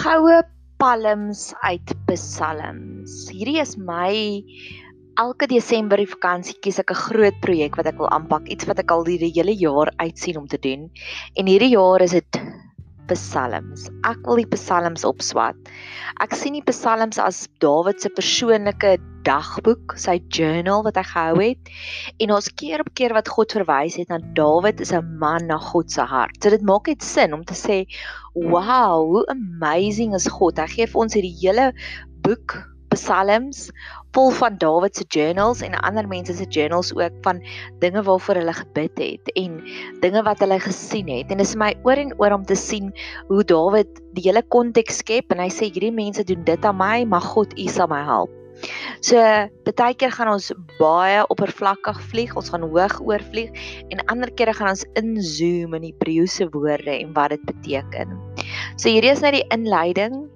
Goue palms uit Psalms. Hierdie is my elke Desember die vakansie kies ek 'n groot projek wat ek wil aanpak, iets wat ek al die hele jaar uitsien om te doen. En hierdie jaar is dit Psalms. Ek wil die Psalms opswat. Ek sien die Psalms as Dawid se persoonlike dagboek, sy journal wat hy gehou het. En ons keer op keer wat God verwys het na Dawid is 'n man na God se hart. So dit maak net sin om te sê, "Wow, hoe amazing is God. Hy gee vir ons hierdie hele boek psalms vol van Dawid se journals en ander mense se journals ook van dinge waarvoor hulle gebid het en dinge wat hulle gesien het. En dit is my oor en oor om te sien hoe Dawid die hele konteks skep en hy sê hierdie mense doen dit aan my, maar God U sal my help. So baie keer gaan ons baie oppervlakkig vlieg, ons gaan hoog oorvlieg en ander kere gaan ons inzoom in die Hebreëse woorde en wat dit beteken. So hierdie is net die inleiding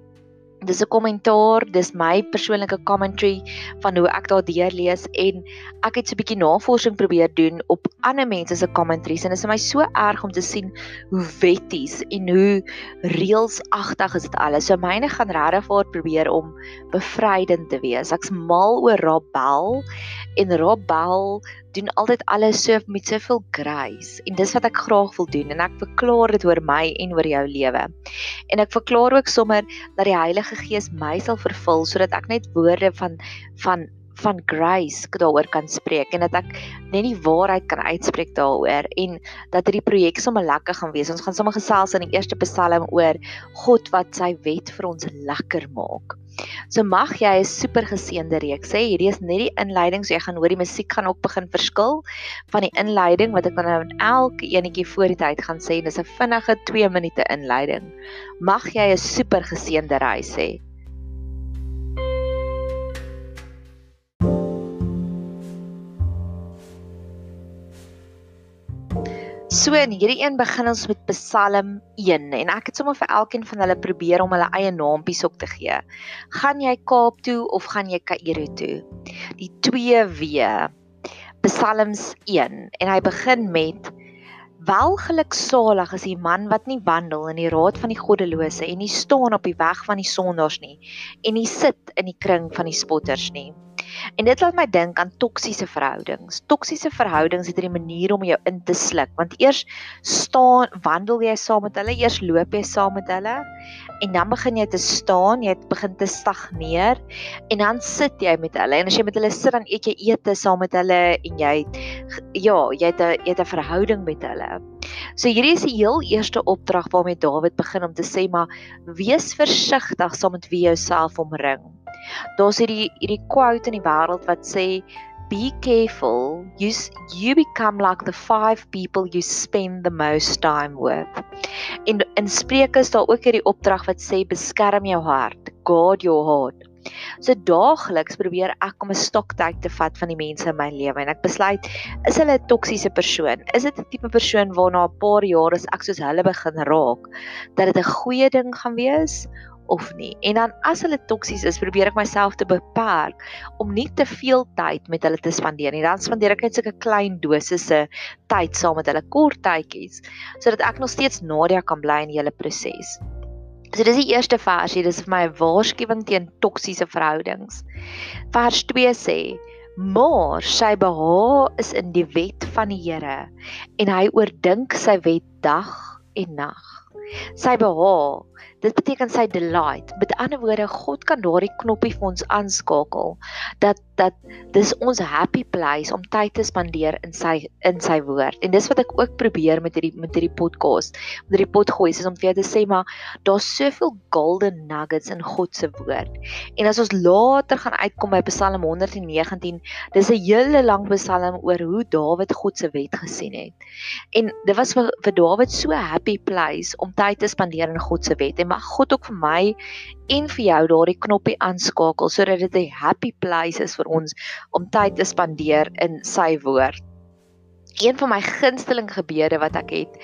dis 'n kommentaar, dis my persoonlike commentary van hoe ek daardeur lees en ek het so 'n bietjie navorsing probeer doen op ander mense se commentaries en dit is vir my so erg om te sien hoe wetties en hoe reelsagtig is dit alles. So myne gaan regtig voor probeer om bevrydend te wees. Ek's mal oor Rabel en Rabel doen altyd alles so met soveel grace en dis wat ek graag wil doen en ek verklaar dit oor my en oor jou lewe. En ek verklaar ook sommer dat die Heilige Gees my sal vervul sodat ek net woorde van van van grace daaroor kan spreek en dat ek net die waarheid kan uitspreek daaroor en dat hierdie projek sommer lekker gaan wees. Ons gaan sommer gesels in die eerste Psalm oor God wat sy wet vir ons lekker maak. So mag jy 'n super geseënde reeks hê. Hierdie is net die inleiding, so jy gaan hoor die musiek gaan ook begin verskil van die inleiding wat ek dan nou in elke enetjie voor die tyd gaan sê. Dis 'n vinnige 2 minute inleiding. Mag jy 'n super geseënde reis hê. So in hierdie een begin ons met Psalm 1 en ek het sommer vir elkeen van hulle probeer om hulle eie naampies op te gee. Gaan jy Kaap toe of gaan jy Kaïro toe? Die 2 W. Psalms 1 en hy begin met Welgeluksalig is die man wat nie wandel in die raad van die goddelose en nie staan op die weg van die sondaars nie en nie sit in die kring van die spotters nie. En dit laat my dink aan toksiese verhoudings. Toksiese verhoudings het 'n manier om jou in te sluk, want eers staan, wandel jy saam met hulle, eers loop jy saam met hulle en dan begin jy te staan, jy begin te stagneer en dan sit jy met hulle. En as jy met hulle sit, dan eet jy ete saam met hulle en jy ja, jy het 'n jy het 'n verhouding met hulle. So hierdie is die heel eerste opdrag waarmee Dawid begin om te sê maar wees versigtig saam met wie jy jouself omring. Daar's hierdie hierdie quote in die wêreld wat sê be careful you you become like the five people you spend the most time with. In in Spreuke is daar ook hierdie opdrag wat sê beskerm jou hart, guard your heart. So daagliks probeer ek om 'n stoktyd te vat van die mense in my lewe en ek besluit is hulle 'n toksiese persoon? Is dit 'n tipe persoon waarna 'n paar jaar as ek soos hulle begin raak dat dit 'n goeie ding gaan wees of nie. En dan as hulle toksies is, probeer ek myself te beperk om nie te veel tyd met hulle te spandeer nie. Dan spandeer ek net sulke klein dosisse tyd saam met hulle kort tydjies sodat ek nog steeds Nadia kan bly in die hele proses. So dis die eerste versie, dis vir my 'n waarskuwing teen toksiese verhoudings. Vers 2 sê: "Maar sy behaag is in die wet van die Here en hy oordink sy wet dag en nag." Sy behaag Dit beteken sy delight. Met ander woorde, God kan daardie knoppie vir ons aanskakel dat dat dis ons happy place om tyd te spandeer in sy in sy woord. En dis wat ek ook probeer met hierdie met hierdie podcast, met hierdie pot gooi, is om vir jou te sê maar daar's soveel golden nuggets in God se woord. En as ons later gaan uitkom by Psalm 119, dis 'n hele lang Psalm oor hoe Dawid God se wet gesien het. En dit was vir, vir Dawid so happy place om tyd te spandeer in God se wet. En mag God ook vir my en vir jou daardie knoppie aanskakel sodat dit 'n happy place is vir ons om tyd te spandeer in sy woord. Een van my gunsteling gebede wat ek het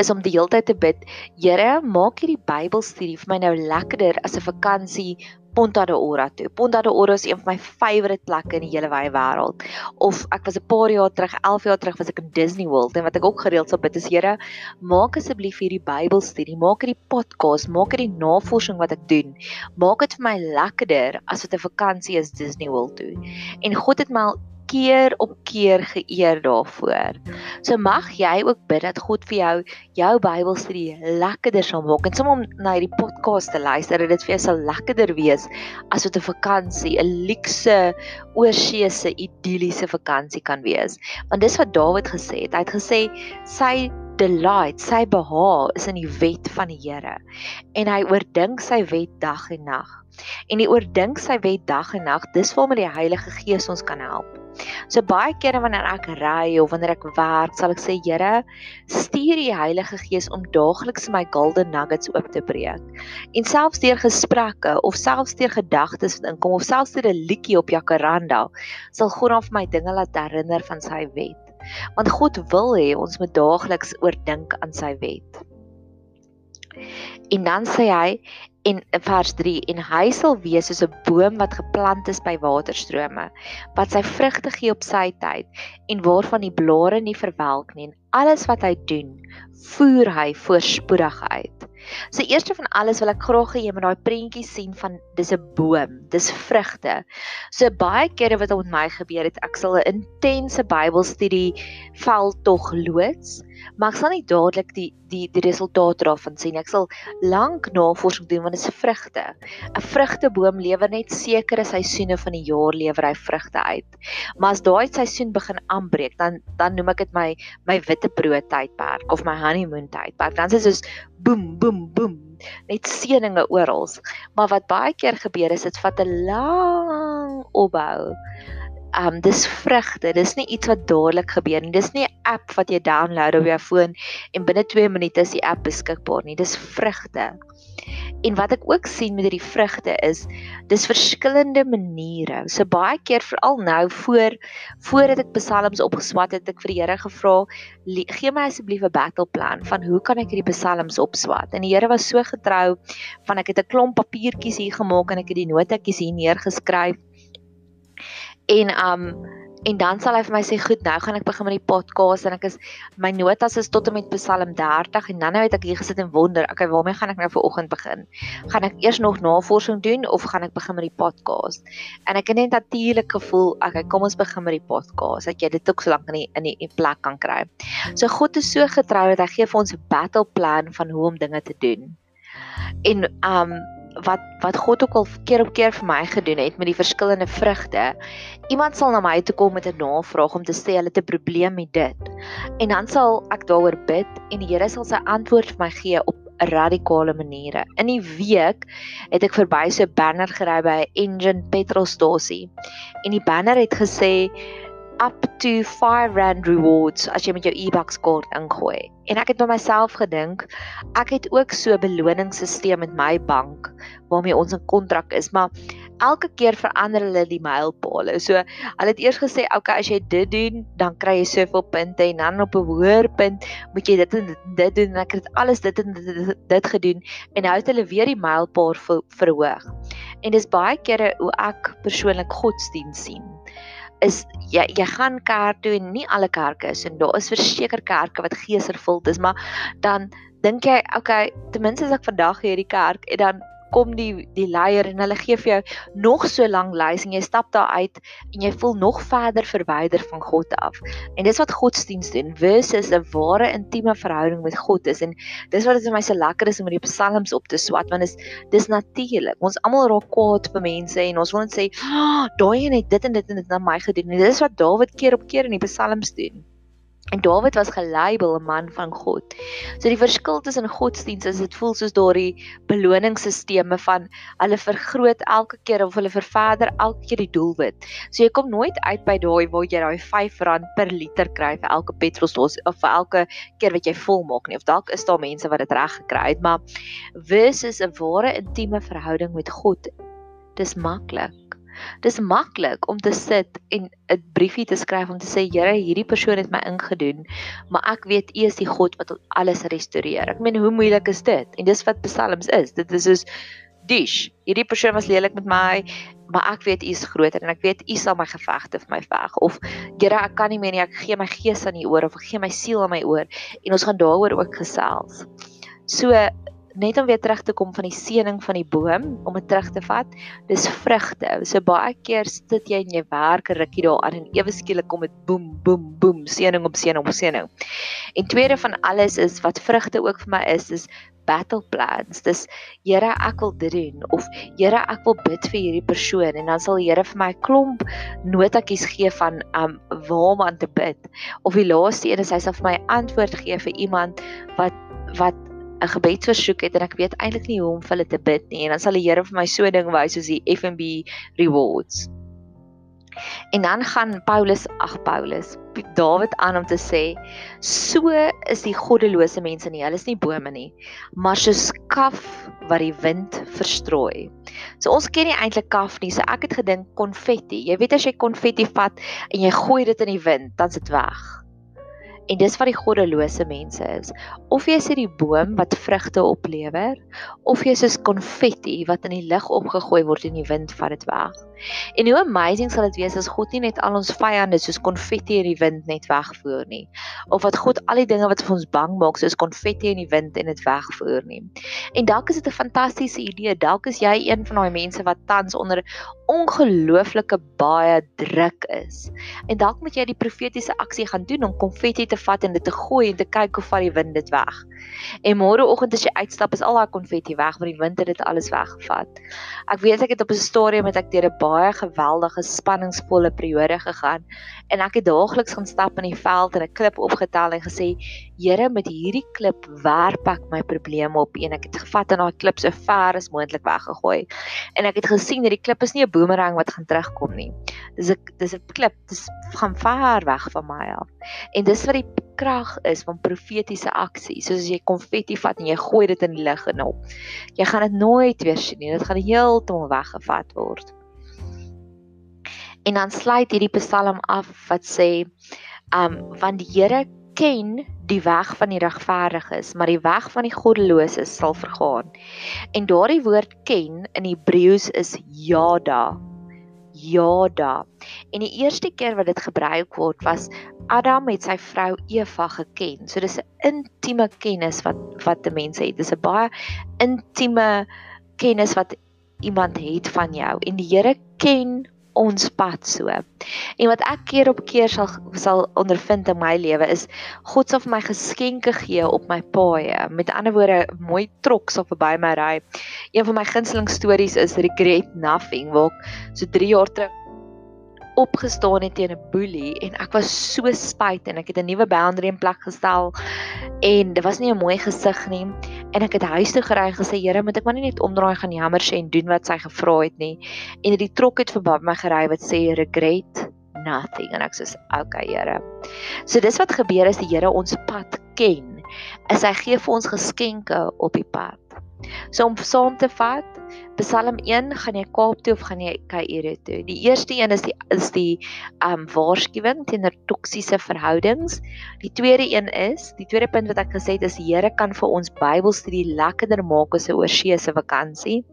is om die hele tyd te bid, Here, maak hierdie Bybelstudie vir my nou lekkerder as 'n vakansie Ponta de Ora toe. Ponta de Ora is een van my favourite plekke in die hele wye wêreld. Of ek was 'n paar jaar terug, 11 jaar terug was ek in Disney World en wat ek ook gereeld sou bid is Here, maak asseblief hierdie Bybelstudie, maak hierdie podcast, maak hierdie navorsing wat ek doen, maak dit vir my lekkerder as wat 'n vakansie is Disney World toe. En God het my al keer op keer geëer daarvoor. So mag jy ook bid dat God vir jou jou Bybelstudie lekkerder sal maak en sommer om na hierdie podcast te luister dat dit vir jou sal lekkerder wees as wat 'n vakansie, 'n luukse oorsese idilliese vakansie kan wees. Want dis wat Dawid gesê het. Hy het gesê sy delight, sy behaag is in die wet van die Here en hy oordink sy wet dag en nag. En die oordink sy wet dag en nag, dis waarmee die Heilige Gees ons kan help. So baie kere wanneer ek ry of wanneer ek werk, sal ek sê Here, stuur die Heilige Gees om daagliks my golden nuggets oop te breek. En selfs deur gesprekke of selfs deur gedagtes wat inkom of selfs deur 'n liedjie op Jacaranda, sal God dan vir my dinge laat herinner van sy wet. Want God wil hê ons moet daagliks oordink aan sy wet. En dan sê hy en in vers 3 en hy sal wees soos 'n boom wat geplant is by waterstrome wat sy vrugte gee op sy tyd en waarvan die blare nie verwelk nie en alles wat hy doen voer hy voorspoedig uit. So eerste van alles wil ek graag hê jy moet daai prentjie sien van dis 'n boom, dis vrugte. So baie kere wat met my gebeur het, ek sal 'n intense Bybelstudie val tog loods, maar ek sal nie dadelik die die die resultaat daarvan sien. Ek sal lank navorsing doen want dit is vrugte. 'n Vrugteboom lewer net sekere seisoene van die jaar lewer hy vrugte uit. Maar as daai seisoen begin aanbreek, dan dan noem ek dit my my witte brood tydperk of my honeymoon tydperk. Dan is dit soos boem boem boem net seëninge oral. Maar wat baie keer gebeur is dit vat 'n lang opbou um dis vrugte. Dis nie iets wat dadelik gebeur nie. Dis nie 'n app wat jy download op jou foon en binne 2 minute is die app beskikbaar nie. Dis vrugte. En wat ek ook sien met hierdie vrugte is dis verskillende maniere. So baie keer veral nou voor voordat ek psalms opgeswat het, ek vir die Here gevra, gee my asseblief 'n battle plan van hoe kan ek hierdie psalms opswat? En die Here was so getrou van ek het 'n klomp papiertjies hier gemaak en ek het die notetjies hier neergeskryf En um en dan sal hy vir my sê goed, nou gaan ek begin met die podcast en ek is my notas is tot en met Psalm 30 en dan nou het ek hier gesit en wonder, okay, waarmee gaan ek nou vir oggend begin? Gaan ek eers nog navorsing doen of gaan ek begin met die podcast? En ek het net natuurlik gevoel, okay, kom ons begin met die podcast. Dat jy dit ook so lank in die in die, in die plek kan kry. So God is so getrou dat hy gee vir ons 'n battle plan van hoe om dinge te doen. En um wat wat God ook al keer op keer vir my gedoen het met die verskillende vrugte. Iemand sal na my toe kom met 'n navraag om te sê hulle het 'n probleem met dit. En dan sal ek daaroor bid en die Here sal sy antwoord vir my gee op radikale maniere. In die week het ek verby so 'n banner gery by 'n engine petrolstasie. En die banner het gesê up to 5 rand rewards as jy met jou e-bucks kaart ingooi. En ek het by myself gedink, ek het ook so 'n beloningsstelsel met my bank waarmee ons 'n kontrak is, maar elke keer verander hulle die mylpaale. So hulle het eers gesê, "Oké, okay, as jy dit doen, dan kry jy soveel punte en dan op 'n hoër punt moet jy dit en dit, dit doen." En ek het alles dit en dit, dit, dit gedoen en nou het hulle weer die mylpaal ver, verhoog. En dis baie kere hoe ek persoonlik godsdiens sien is jy jy gaan kerk toe en nie alle kerke is en daar is verseker kerke wat geesvervuld is maar dan dink jy okay ten minste as ek vandag hierdie kerk en dan kom die die leier en hulle gee vir jou nog so lank lys en jy stap daar uit en jy voel nog verder verwyder van God af. En dis wat godsdienst doen versus 'n ware intieme verhouding met God is en dis wat dit vir my so lekker is om die psalms op te swat want is dis natuurlik. Ons almal raak kwaad vir mense en ons wil net sê, "Ag, oh, daai het dit en dit en dit aan my gedoen." En dis wat Dawid keer op keer in die psalms doen. En Dawid was gelabel 'n man van God. So die verskil tussen godsdiens is dit voel soos daardie beloningsstelsels van hulle vergroot elke keer of hulle ververder elke keer die doelwit. So jy kom nooit uit by daai waar jy daai R5 per liter kry vir elke petrolstasie of vir elke keer wat jy vol maak nie. Of dalk is daar mense wat dit reg gekry het, maar versus 'n ware intieme verhouding met God. Dis maklik. Dis maklik om te sit en 'n briefie te skryf om te sê Here, hierdie persoon het my ingedoen, maar ek weet U is die God wat alles restoreer. Ek meen, hoe moeilik is dit? En dis wat psalms is. Dit is soos Dish, hierdie persoon was lelik met my, maar ek weet U is groter en ek weet U sal my gevegte vir my veg of Here, ek kan nie meer nie, ek gee my gees aan U oor of ek gee my siel aan my oor en ons gaan daaroor ook gesels. So net om weer terug te kom van die seëning van die boom om dit terug te vat. Dis vrugte. So baie keer sit jy in jou werk 'n rukkie daar aan en ewe skielik kom dit boem boem boem seëning op seëning op seëning. En tweede van alles is wat vrugte ook vir my is is battle plans. Dis Here, ek wil dit doen of Here, ek wil bid vir hierdie persoon en dan sal die Here vir my 'n klomp notatjies gee van um waar om aan te bid. Of die laaste een is hy sal vir my antwoord gee vir iemand wat wat 'n gebedsversoek het en ek weet eintlik nie hoe om vir hulle te bid nie en dan sal die Here vir my so 'n ding wys soos die FNB rewards. En dan gaan Paulus, ag Paulus, Dawid aan om te sê, so is die goddelose mense nie, hulle is nie bome nie, maar soos kaf wat die wind verstrooi. So ons ken nie eintlik kaf nie, so ek het gedink konfetti. Jy weet as jy konfetti vat en jy gooi dit in die wind, dan's dit weg. En dis wat die goddelose mense is. Of jy is hierdie boom wat vrugte oplewer, of jy is soos konfetti wat in die lug opgegooi word en die wind vat dit weg. En hoe amazing sal dit wees as God nie net al ons vyande soos konfetti in die wind net wegvoer nie, of wat God al die dinge wat vir ons bang maak soos konfetti in die wind en dit wegvoer nie. En dalk is dit 'n fantastiese idee. Dalk is jy een van daai mense wat tans onder ongelooflike baie druk is. En dalk moet jy die profetiese aksie gaan doen om konfetti te vat en dit te gooi en te kyk hoe vat die wind dit weg. En môreoggend as jy uitstap is al daai konfetti weg want die wind het dit alles weggevat. Ek weet ek het op 'n stadium met ek deur 'n baie geweldige spanningsvolle periode gegaan en ek het daagliks gaan stap in die veld en 'n klip opgetel en gesê Here met hierdie klip werp ek my probleme op en ek het gevat en daai klip so ver as moontlik weggegooi en ek het gesien dat die klip is nie 'n boomerang wat gaan terugkom nie. Dis 'n dis 'n klip dis gaan ver weg van my af. En dis wat die krag is van profetiese aksie. Soos as jy konfetti vat en jy gooi dit in die lug en op jy gaan dit nooit weer sien nie. Dit gaan heeltemal weggevat word. En dan sluit hierdie Psalm af wat sê, um want die Here ken die weg van die regverdiges, maar die weg van die goddeloses sal vergaan. En daardie woord ken in Hebreëus is yada. Yada. En die eerste keer wat dit gebruik word was Adam het sy vrou Eva geken. So dis 'n intieme kennis wat wat 'n mens het. Dis 'n baie intieme kennis wat iemand het van jou. En die Here ken ons pad so. En wat ek keer op keer sal sal ondervind in my lewe is God sal vir my geskenke gee op my paaie. Met ander woorde, mooi trok sal verby my ry. Een van my gunsteling stories is Regret Nothing waar ek so 3 jaar terug opgestaan het teen 'n boelie en ek was so spyt en ek het 'n nuwe boundary in plek gestel en dit was nie 'n mooi gesig nie en ek het huis toe gery en gesê Here moet ek maar nie net omdraai gaan jammer sê en doen wat sy gevra het nie. En die trok het verby my gery wat sê regret nothing. En ek sê okay Here. So dis wat gebeur as die Here ons pad ken is hy gee vir ons geskenke op die pad So om saam te vat, Psalm 1, gaan jy Kaap toe of gaan jy Kaïro toe? Die eerste een is die is die um waarskuwing teenoor toksiese verhoudings. Die tweede een is, die tweede punt wat ek gesê het is die Here kan vir ons Bybelstudie lekkerder maak as 'n oorsee se vakansie.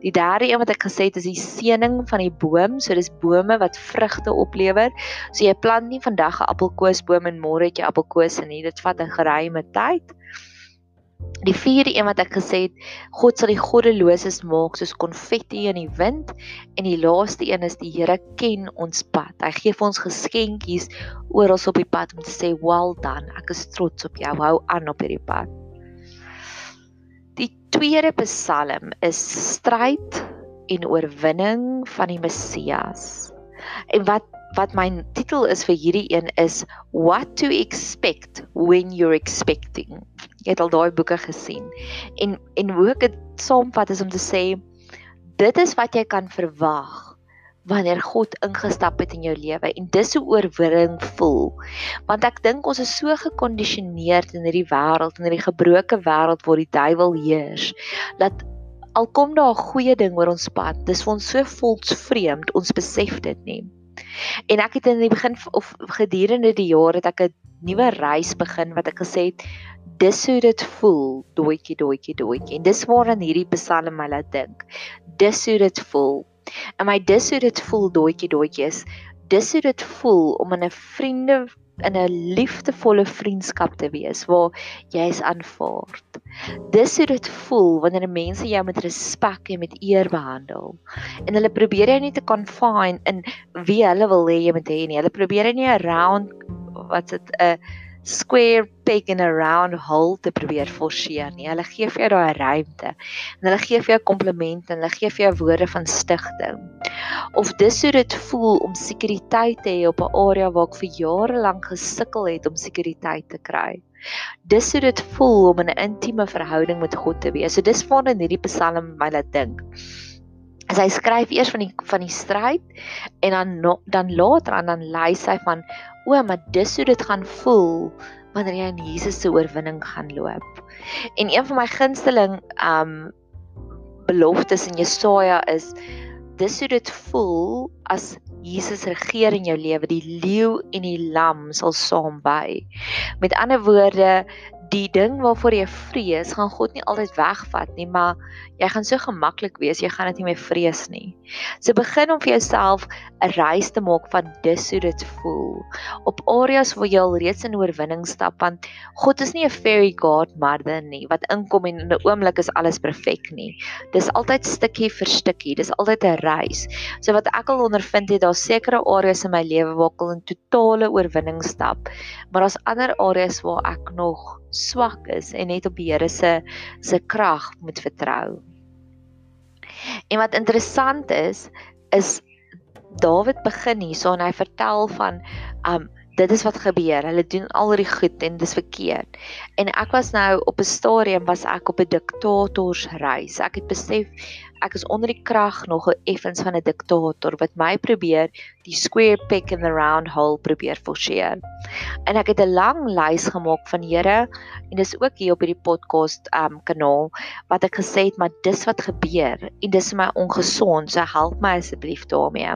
Die derde een wat ek gesê het is die seëning van die boom, so dis bome wat vrugte oplewer. So jy plant nie vandag 'n appelkoesboom en môre het jy appelkose nie. Dit vat 'n geruime tyd. Die vierde een wat ek gesê het, God sal die goddeloses maak soos konfetti in die wind en die laaste een is die Here ken ons pad. Hy gee vir ons geskenkies oral op die pad om te sê well done. Ek is trots op jou. Hou aan op hierdie pad. Die tweede Psalm is stryd en oorwinning van die Messias. En wat wat my titel is vir hierdie een is what to expect when you're expecting. Jy het al daai boeke gesien. En en hoe ek dit saamvat is om te sê dit is wat jy kan verwag wanneer God ingestap het in jou lewe en dis hoe oorwinning voel. Want ek dink ons is so gekondisioneerd in hierdie wêreld in hierdie gebroke wêreld waar die duiwel heers dat al kom daar 'n goeie ding oor ons pad, dis vir ons so volksvreemd, ons besef dit nie. En ek het in die begin of gedurende die jaar het ek 'n nuwe reis begin wat ek gesê het dis hoe dit voel doetjie doetjie doetjie en dis waaraan hierdie psalm my laat dink. Dis hoe dit voel. En my dis hoe dit voel doetjie doetjie is dis hoe dit voel om in 'n vriende in 'n liefdevolle vriendskap te wees waar jy is aanvaar. Dis hoe dit voel wanneer mense jou met respek en met eer behandel. En hulle probeer jou nie te confine in wie hulle wil hê jy moet hê nie. Hulle probeer nie around wat's dit 'n square peg in a round hole te probeer forceer nie. Hulle gee vir jou daai ruimte. En hulle gee vir jou komplimente en hulle gee vir jou woorde van stigting. Of dis hoe dit voel om sekuriteit te hê op 'n area waar ek vir jare lank gesukkel het om sekuriteit te kry. Dis hoe dit voel om in 'n intieme verhouding met God te wees. So dis waar in hierdie Psalm my laat dink. As hy skryf eers van die van die stryd en dan no, dan later aan dan lei hy van o, maar dis hoe dit gaan voel wanneer jy in Jesus se oorwinning gaan loop. En een van my gunsteling um beloftes in Jesaja is dis hoe dit voel as Jesus regeer in jou lewe, die leeu en die lam sal saam by. Met ander woorde, die ding waarvoor jy vrees, gaan God nie altyd wegvat nie, maar jy gaan so gemaklik wees, jy gaan dit nie meer vrees nie. So begin om vir jouself 'n reis te maak van dis hoe dit voel. Op areas waar jy al reeds in oorwinning stap, want God is nie 'n fairy godmother nie wat inkom en in 'n oomblik is alles perfek nie. Dis altyd stukkie vir stukkie, dis altyd 'n reis. So wat ek al ondervind het, daar's sekere areas in my lewe waar ek al in totale oorwinning stap, maar daar's ander areas waar ek nog swak is en net op die Here se se krag moet vertrou. En wat interessant is, is Dawid begin hierso en hy vertel van um dit is wat gebeur. Hulle doen al die goed en dis verkeerd. En ek was nou op 'n stadium was ek op 'n diktatorsreis. Ek het besef ek is onder die krag nog 'n effens van 'n diktator wat my probeer die square peg in the round hole probeer forceer. En ek het 'n lang lys gemaak van Here en dis ook hier op hierdie podcast um kanaal wat ek gesê het maar dis wat gebeur en dis vir my ongesond. So help my asseblief daarmee.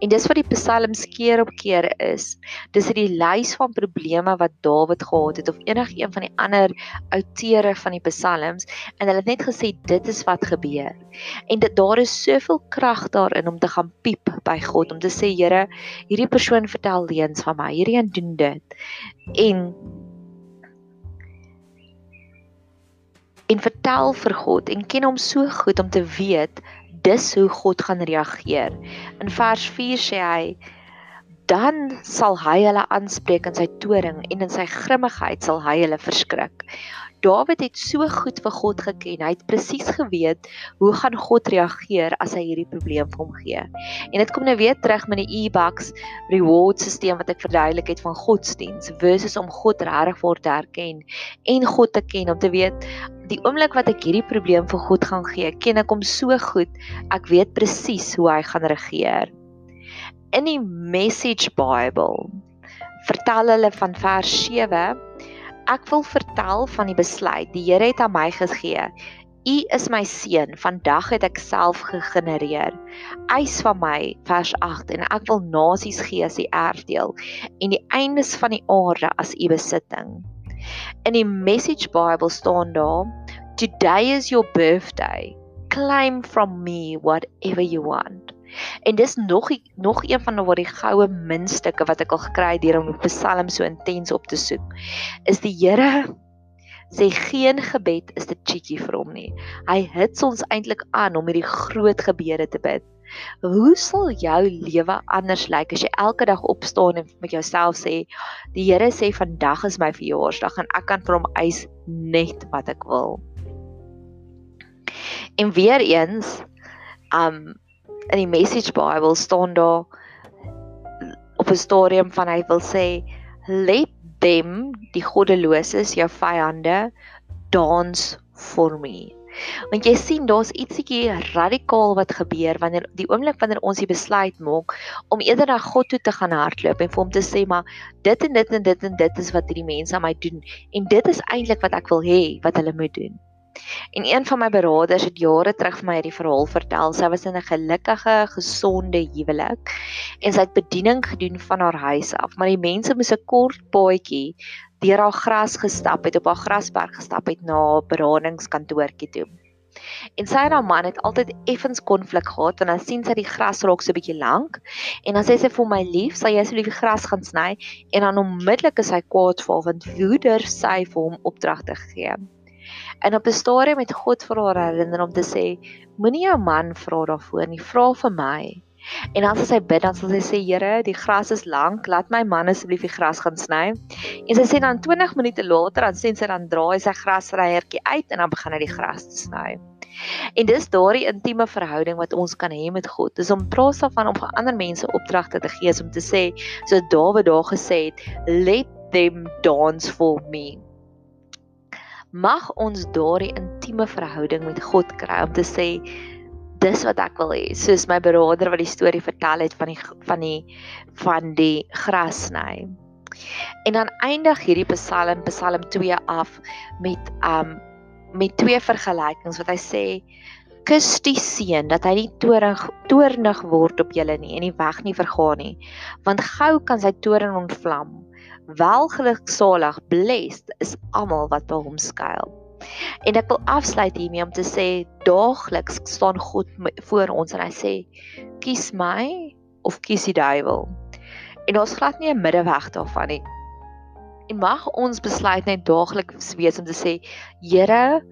En dis wat die psalms keer op keer is. Dis die lys van probleme wat Dawid gehad het of enigiemand van die ander outeure van die psalms en hulle het net gesê dit is wat gebeur. En dit daar is soveel krag daarin om te gaan piep by God om te sê Here, hierdie persoon vertel leuns van my. Hierdie een doen dit. En en vertel vir God en ken hom so goed om te weet dis hoe God gaan reageer. In vers 4 sê hy dan sal hy hulle aanspreek in sy toring en in sy grimmigheid sal hy hulle verskrik. Dawid het so goed vir God geken. Hy het presies geweet hoe gaan God reageer as hy hierdie probleem vir hom gee. En dit kom nou weer terug met die e-bucks reward stelsel wat ek verduidelik het van godsdiens versus om God regtig voor te erken en God te ken om te weet die oomblik wat ek hierdie probleem vir God gaan gee, ken ek hom so goed. Ek weet presies hoe hy gaan reageer. In die Message Bible vertel hulle van vers 7 Ek wil vertel van die besluit die Here het aan my gegee. U is my seun, vandag het ek self gegenereer. Eis van my vers 8 en ek wil nasies gee as die erfdeel en die eindes van die aarde as u besitting. In die Message Bible staan daar: Today is your birthday. Claim from me whatever you want. En dis nog nog een van wat die goue munstukke wat ek al gekry het deur om die Psalm so intens op te soek. Is die Here sê geen gebed is te cheeky vir hom nie. Hy hits ons eintlik aan om hierdie groot gebede te bid. Hoe sal jou lewe anders lyk as jy elke dag opstaan en met jouself sê die Here sê vandag is my verjaarsdag en ek kan vir hom eis net wat ek wil. En weer eens um in die message bible staan daar op 'n stadium van hy wil sê let them die goddeloses jou vyande dance for me want jy sien daar's ietsiekie radikaal wat gebeur wanneer die oomblik wanneer ons die besluit maak om eerder na God toe te gaan hardloop en vir hom te sê maar dit en dit en dit en dit is wat hierdie mense aan my doen en dit is eintlik wat ek wil hê wat hulle moet doen En een van my beraders het jare terug vir my hierdie verhaal vertel. Sy was in 'n gelukkige, gesonde huwelik en sy het bediening gedoen van haar huis af, maar die mense moes 'n kort paadjie deur haar gras gestap het, op haar grasberg gestap het na haar beradingskantoortjie toe. En sy en haar man het altyd effens konflik gehad want dan sien sy die gras raak so bietjie lank en dan sê sy vir my lief, sal jy asseblief die gras gaan sny en dan onmiddellik is hy kwaad vir haar want woeder sy vir hom opdragte gee. En op 'n stadium het God vir haar herinner om te sê, moenie jou man vra daarvoor nie, vra vir my. En dan as sy bid, dan sal sy sê, Here, die gras is lank, laat my man asseblief die gras gaan sny. En sy sê dan 20 minute later, dan sien sy dan draai sy grasryertjie uit en dan begin hy die gras sny. En dis daardie intieme verhouding wat ons kan hê met God. Dis om praat daarvan om vir ander mense opdragte te gee, om te sê, so Dawid daar gesê het, let them dance for me. Mag ons daardie intieme verhouding met God kry om te sê dis wat ek wil hê. Soos my broeder wat die storie vertel het van die van die van die gras sny. En dan eindig hierdie Psalm Psalm 2 af met um met twee vergelykings wat hy sê kus die seun dat hy nie toornig toornig word op julle nie en die weg nie vergaan nie want gou kan sy toorn ontvlam welgeluksalig blessed is almal wat by hom skuil en ek wil afsluit hiermee om te sê daagliks staan God voor ons en hy sê kies my of kies die duiwel en ons glad nie 'n middeweg daarvan nie En mag ons besluit net daagliks wees om te sê, Here,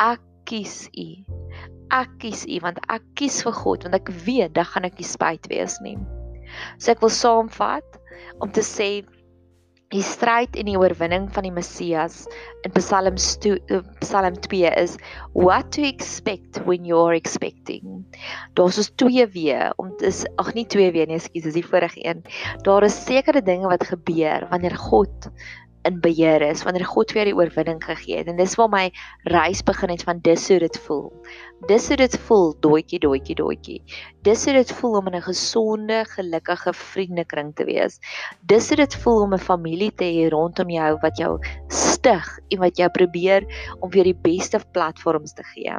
ek kies U. Ek kies U want ek kies vir God want ek weet dan gaan ek nie spyt wees nie. So ek wil saamvat om te sê die stryd en die oorwinning van die Messias in Psalm 2 eh, Psalm 2 is what to expect when you're expecting. Daar's ons twee weer om dis ag nie twee weer nie, ekskuus, dis die vorige een. Daar is sekere dinge wat gebeur wanneer God in beheer is wanneer God weer die oorwinning gegee het. En dis waar my reis begin het van dis hoe dit voel. Dis hoe dit voel doetjie doetjie doetjie dis hoe dit voel om in 'n gesonde gelukkige vriendekring te wees. Dis hoe dit voel om 'n familie te hê rondom jou wat jou stig en wat jou probeer om weer die beste platforms te gee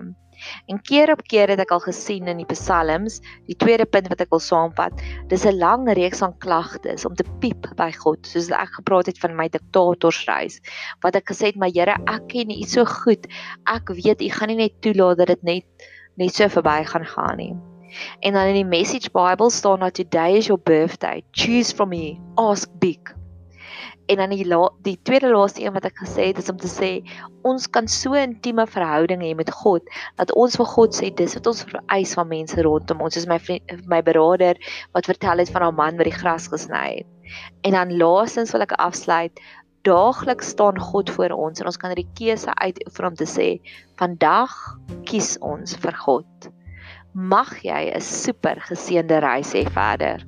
En keer op keer het ek al gesien in die psalms, die tweede punt wat ek wil saamvat, dis 'n lang reeks van klagtes om te piep by God, soos ek gepraat het van my diktatorsreis. Wat ek gesê het, my Here, ek ken U so goed. Ek weet U gaan nie net toelaat dat dit net net so verby gaan gaan nie. En dan in die Message Bible staan dat today is your birthday. Choose from me. Ask big. En dan die la, die tweede laaste een wat ek gesê het is om te sê ons kan so intieme verhouding hê met God dat ons vir God sê dis wat ons vereis van mense rondom ons. Soos my vriend, my broeder wat vertel het van haar man wat die gras gesny het. En dan laastens wil ek afsluit daagliks staan God voor ons en ons kan hierdie keuse uitoefen om te sê vandag kies ons vir God. Mag jy 'n super geseënde reis hê verder.